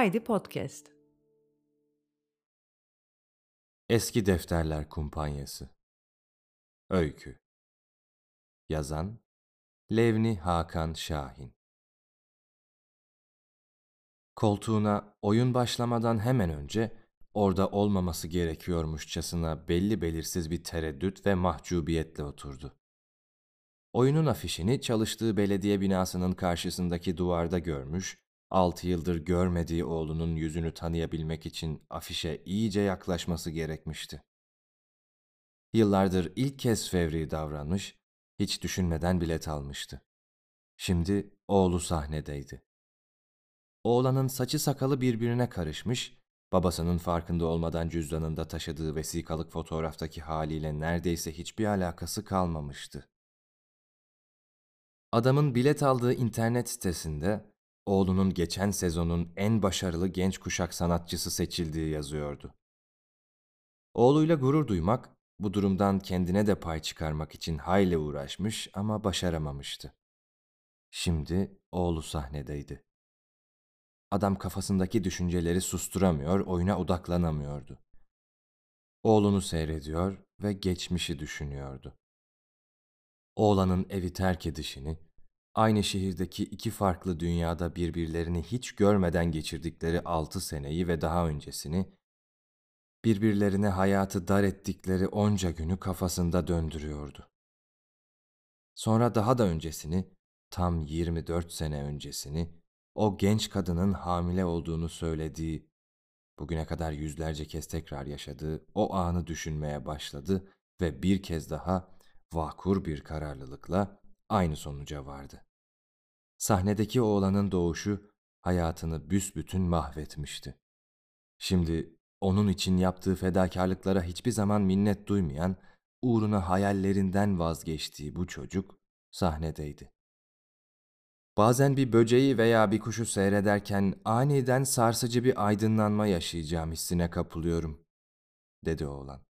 Haydi Podcast. Eski Defterler Kumpanyası Öykü Yazan Levni Hakan Şahin Koltuğuna oyun başlamadan hemen önce orada olmaması gerekiyormuşçasına belli belirsiz bir tereddüt ve mahcubiyetle oturdu. Oyunun afişini çalıştığı belediye binasının karşısındaki duvarda görmüş, altı yıldır görmediği oğlunun yüzünü tanıyabilmek için afişe iyice yaklaşması gerekmişti. Yıllardır ilk kez fevri davranmış, hiç düşünmeden bilet almıştı. Şimdi oğlu sahnedeydi. Oğlanın saçı sakalı birbirine karışmış, babasının farkında olmadan cüzdanında taşıdığı vesikalık fotoğraftaki haliyle neredeyse hiçbir alakası kalmamıştı. Adamın bilet aldığı internet sitesinde oğlunun geçen sezonun en başarılı genç kuşak sanatçısı seçildiği yazıyordu. Oğluyla gurur duymak, bu durumdan kendine de pay çıkarmak için hayli uğraşmış ama başaramamıştı. Şimdi oğlu sahnedeydi. Adam kafasındaki düşünceleri susturamıyor, oyuna odaklanamıyordu. Oğlunu seyrediyor ve geçmişi düşünüyordu. Oğlanın evi terk edişini, aynı şehirdeki iki farklı dünyada birbirlerini hiç görmeden geçirdikleri altı seneyi ve daha öncesini, birbirlerine hayatı dar ettikleri onca günü kafasında döndürüyordu. Sonra daha da öncesini, tam 24 sene öncesini, o genç kadının hamile olduğunu söylediği, bugüne kadar yüzlerce kez tekrar yaşadığı o anı düşünmeye başladı ve bir kez daha vakur bir kararlılıkla aynı sonuca vardı. Sahnedeki oğlanın doğuşu hayatını büsbütün mahvetmişti. Şimdi onun için yaptığı fedakarlıklara hiçbir zaman minnet duymayan, uğruna hayallerinden vazgeçtiği bu çocuk sahnedeydi. Bazen bir böceği veya bir kuşu seyrederken aniden sarsıcı bir aydınlanma yaşayacağım hissine kapılıyorum, dedi oğlan.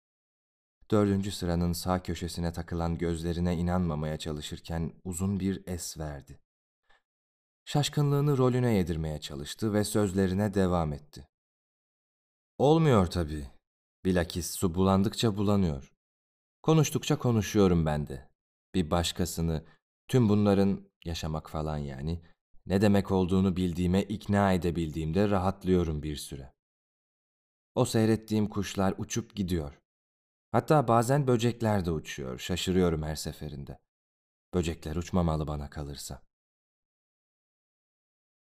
Dördüncü sıranın sağ köşesine takılan gözlerine inanmamaya çalışırken uzun bir es verdi. Şaşkınlığını rolüne yedirmeye çalıştı ve sözlerine devam etti. Olmuyor tabii. Bilakis su bulandıkça bulanıyor. Konuştukça konuşuyorum ben de. Bir başkasını, tüm bunların yaşamak falan yani, ne demek olduğunu bildiğime ikna edebildiğimde rahatlıyorum bir süre. O seyrettiğim kuşlar uçup gidiyor. Hatta bazen böcekler de uçuyor, şaşırıyorum her seferinde. Böcekler uçmamalı bana kalırsa.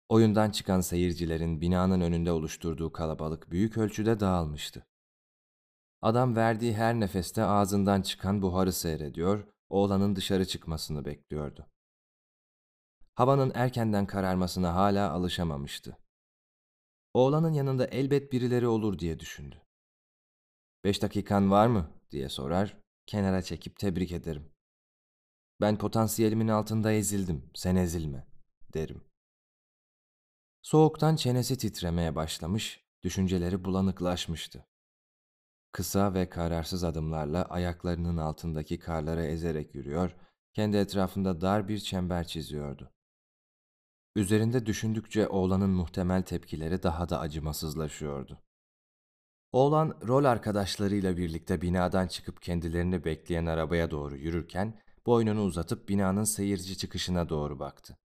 Oyundan çıkan seyircilerin binanın önünde oluşturduğu kalabalık büyük ölçüde dağılmıştı. Adam verdiği her nefeste ağzından çıkan buharı seyrediyor, oğlanın dışarı çıkmasını bekliyordu. Havanın erkenden kararmasına hala alışamamıştı. Oğlanın yanında elbet birileri olur diye düşündü. Beş dakikan var mı diye sorar, kenara çekip tebrik ederim. Ben potansiyelimin altında ezildim, sen ezilme, derim. Soğuktan çenesi titremeye başlamış, düşünceleri bulanıklaşmıştı. Kısa ve kararsız adımlarla ayaklarının altındaki karlara ezerek yürüyor, kendi etrafında dar bir çember çiziyordu. Üzerinde düşündükçe oğlanın muhtemel tepkileri daha da acımasızlaşıyordu. Oğlan rol arkadaşlarıyla birlikte binadan çıkıp kendilerini bekleyen arabaya doğru yürürken boynunu uzatıp binanın seyirci çıkışına doğru baktı.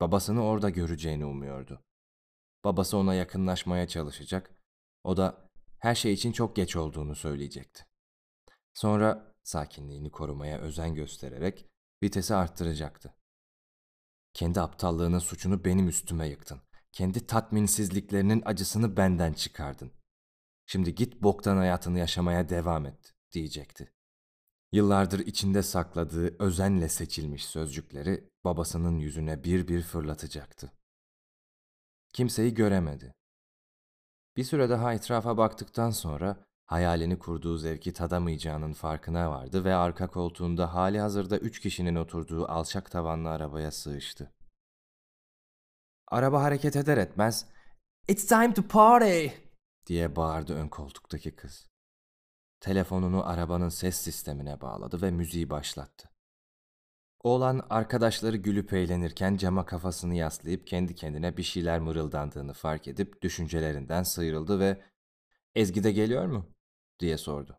Babasını orada göreceğini umuyordu. Babası ona yakınlaşmaya çalışacak, o da her şey için çok geç olduğunu söyleyecekti. Sonra sakinliğini korumaya özen göstererek vitesi arttıracaktı. Kendi aptallığının suçunu benim üstüme yıktın. Kendi tatminsizliklerinin acısını benden çıkardın. Şimdi git boktan hayatını yaşamaya devam et, diyecekti. Yıllardır içinde sakladığı özenle seçilmiş sözcükleri babasının yüzüne bir bir fırlatacaktı. Kimseyi göremedi. Bir süre daha etrafa baktıktan sonra hayalini kurduğu zevki tadamayacağının farkına vardı ve arka koltuğunda hali hazırda üç kişinin oturduğu alçak tavanlı arabaya sığıştı. Araba hareket eder etmez ''It's time to party!'' Diye bağırdı ön koltuktaki kız. Telefonunu arabanın ses sistemine bağladı ve müziği başlattı. Oğlan arkadaşları gülüp eğlenirken cama kafasını yaslayıp kendi kendine bir şeyler mırıldandığını fark edip düşüncelerinden sıyrıldı ve ''Ezgi de geliyor mu?'' diye sordu.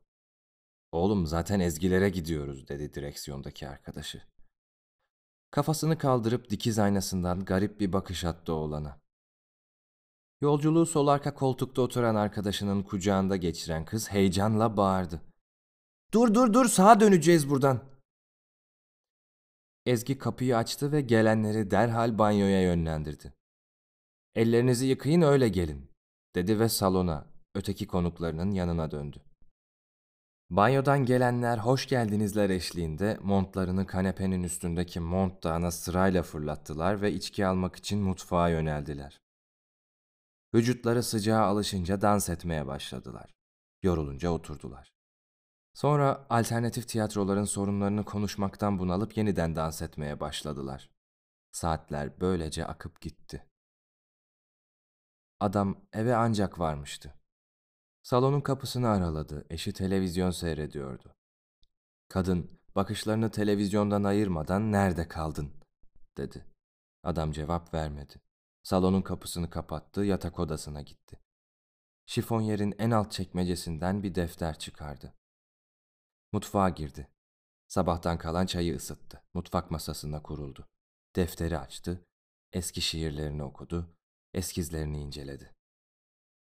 ''Oğlum zaten ezgilere gidiyoruz.'' dedi direksiyondaki arkadaşı. Kafasını kaldırıp dikiz aynasından garip bir bakış attı oğlana. Yolculuğu sol arka koltukta oturan arkadaşının kucağında geçiren kız heyecanla bağırdı. ''Dur dur dur sağa döneceğiz buradan.'' Ezgi kapıyı açtı ve gelenleri derhal banyoya yönlendirdi. Ellerinizi yıkayın öyle gelin, dedi ve salona, öteki konuklarının yanına döndü. Banyodan gelenler hoş geldinizler eşliğinde montlarını kanepenin üstündeki mont dağına sırayla fırlattılar ve içki almak için mutfağa yöneldiler. Vücutları sıcağa alışınca dans etmeye başladılar. Yorulunca oturdular. Sonra alternatif tiyatroların sorunlarını konuşmaktan bunalıp yeniden dans etmeye başladılar. Saatler böylece akıp gitti. Adam eve ancak varmıştı. Salonun kapısını araladı, eşi televizyon seyrediyordu. Kadın bakışlarını televizyondan ayırmadan nerede kaldın dedi. Adam cevap vermedi. Salonun kapısını kapattı, yatak odasına gitti. Şifonyerin en alt çekmecesinden bir defter çıkardı. Mutfağa girdi. Sabahtan kalan çayı ısıttı. Mutfak masasına kuruldu. Defteri açtı. Eski şiirlerini okudu. Eskizlerini inceledi.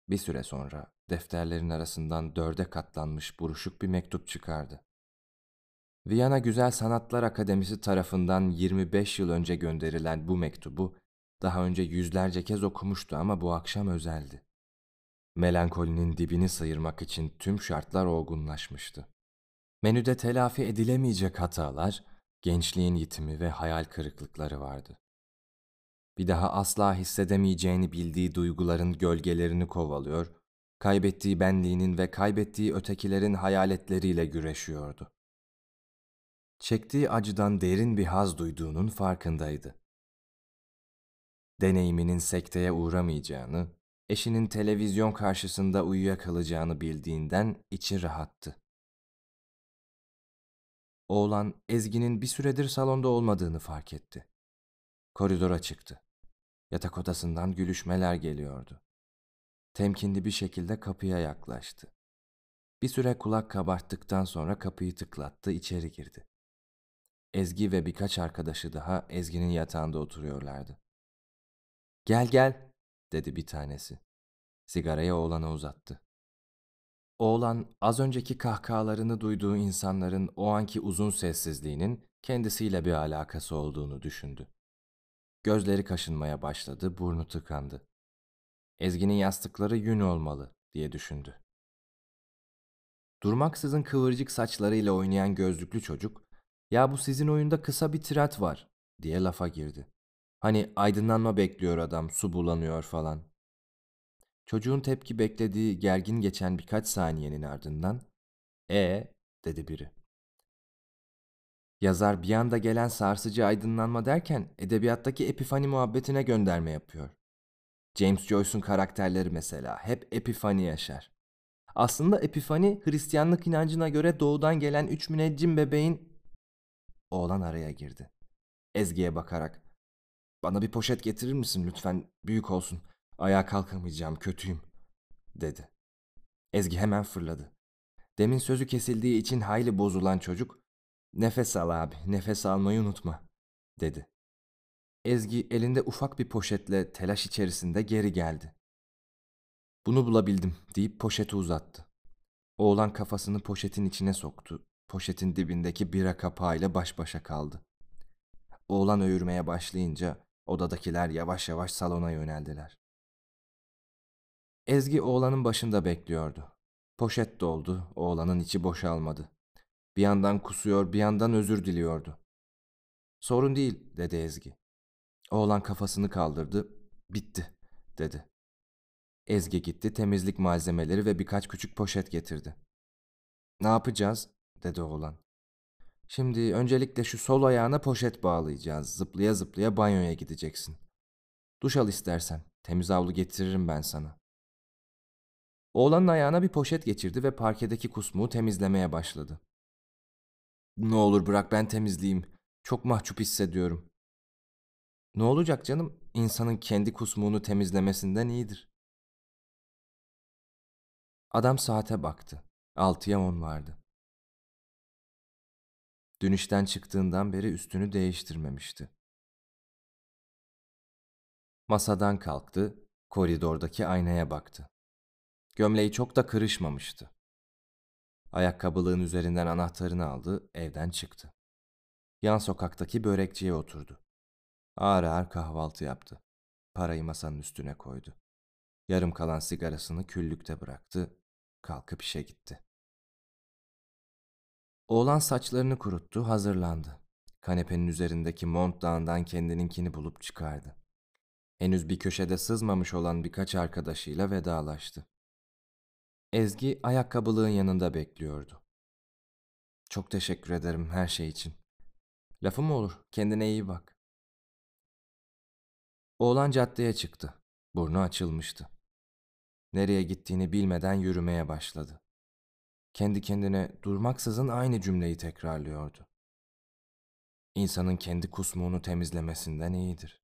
Bir süre sonra defterlerin arasından dörde katlanmış buruşuk bir mektup çıkardı. Viyana Güzel Sanatlar Akademisi tarafından 25 yıl önce gönderilen bu mektubu daha önce yüzlerce kez okumuştu ama bu akşam özeldi. Melankolinin dibini sıyırmak için tüm şartlar olgunlaşmıştı. Menüde telafi edilemeyecek hatalar, gençliğin yitimi ve hayal kırıklıkları vardı. Bir daha asla hissedemeyeceğini bildiği duyguların gölgelerini kovalıyor, kaybettiği benliğinin ve kaybettiği ötekilerin hayaletleriyle güreşiyordu. Çektiği acıdan derin bir haz duyduğunun farkındaydı. Deneyiminin sekteye uğramayacağını, eşinin televizyon karşısında uyuyakalacağını bildiğinden içi rahattı. Oğlan Ezgi'nin bir süredir salonda olmadığını fark etti. Koridora çıktı. Yatak odasından gülüşmeler geliyordu. Temkinli bir şekilde kapıya yaklaştı. Bir süre kulak kabarttıktan sonra kapıyı tıklattı, içeri girdi. Ezgi ve birkaç arkadaşı daha Ezgi'nin yatağında oturuyorlardı. Gel gel, dedi bir tanesi. Sigarayı oğlana uzattı. Oğlan az önceki kahkahalarını duyduğu insanların o anki uzun sessizliğinin kendisiyle bir alakası olduğunu düşündü. Gözleri kaşınmaya başladı, burnu tıkandı. Ezgi'nin yastıkları yün olmalı diye düşündü. Durmaksızın kıvırcık saçlarıyla oynayan gözlüklü çocuk, ya bu sizin oyunda kısa bir tirat var diye lafa girdi. Hani aydınlanma bekliyor adam, su bulanıyor falan. Çocuğun tepki beklediği gergin geçen birkaç saniyenin ardından "E" dedi biri. Yazar bir anda gelen sarsıcı aydınlanma derken edebiyattaki epifani muhabbetine gönderme yapıyor. James Joyce'un karakterleri mesela hep epifani yaşar. Aslında epifani Hristiyanlık inancına göre doğudan gelen üç müneccim bebeğin... Oğlan araya girdi. Ezgi'ye bakarak. Bana bir poşet getirir misin lütfen? Büyük olsun. Ayağa kalkamayacağım, kötüyüm, dedi. Ezgi hemen fırladı. Demin sözü kesildiği için hayli bozulan çocuk, nefes al abi, nefes almayı unutma, dedi. Ezgi elinde ufak bir poşetle telaş içerisinde geri geldi. Bunu bulabildim deyip poşeti uzattı. Oğlan kafasını poşetin içine soktu. Poşetin dibindeki bira kapağıyla baş başa kaldı. Oğlan öğürmeye başlayınca odadakiler yavaş yavaş salona yöneldiler. Ezgi oğlanın başında bekliyordu. Poşet doldu, oğlanın içi boşalmadı. Bir yandan kusuyor, bir yandan özür diliyordu. Sorun değil, dedi Ezgi. Oğlan kafasını kaldırdı. Bitti, dedi. Ezgi gitti, temizlik malzemeleri ve birkaç küçük poşet getirdi. Ne yapacağız, dedi oğlan. Şimdi öncelikle şu sol ayağına poşet bağlayacağız. Zıplaya zıplaya banyoya gideceksin. Duş al istersen. Temiz havlu getiririm ben sana. Oğlanın ayağına bir poşet geçirdi ve parkedeki kusmuğu temizlemeye başladı. Ne olur bırak ben temizleyeyim, Çok mahcup hissediyorum. Ne olacak canım? İnsanın kendi kusmuğunu temizlemesinden iyidir. Adam saate baktı. Altıya on vardı. Dün işten çıktığından beri üstünü değiştirmemişti. Masadan kalktı, koridordaki aynaya baktı. Gömleği çok da kırışmamıştı. Ayakkabılığın üzerinden anahtarını aldı, evden çıktı. Yan sokaktaki börekçiye oturdu. Ağır ağır kahvaltı yaptı. Parayı masanın üstüne koydu. Yarım kalan sigarasını küllükte bıraktı, kalkıp işe gitti. Oğlan saçlarını kuruttu, hazırlandı. Kanepenin üzerindeki mont dağından kendininkini bulup çıkardı. Henüz bir köşede sızmamış olan birkaç arkadaşıyla vedalaştı. Ezgi ayakkabılığın yanında bekliyordu. Çok teşekkür ederim her şey için. Lafım olur, kendine iyi bak. Oğlan caddeye çıktı. Burnu açılmıştı. Nereye gittiğini bilmeden yürümeye başladı. Kendi kendine durmaksızın aynı cümleyi tekrarlıyordu. İnsanın kendi kusmuğunu temizlemesinden iyidir.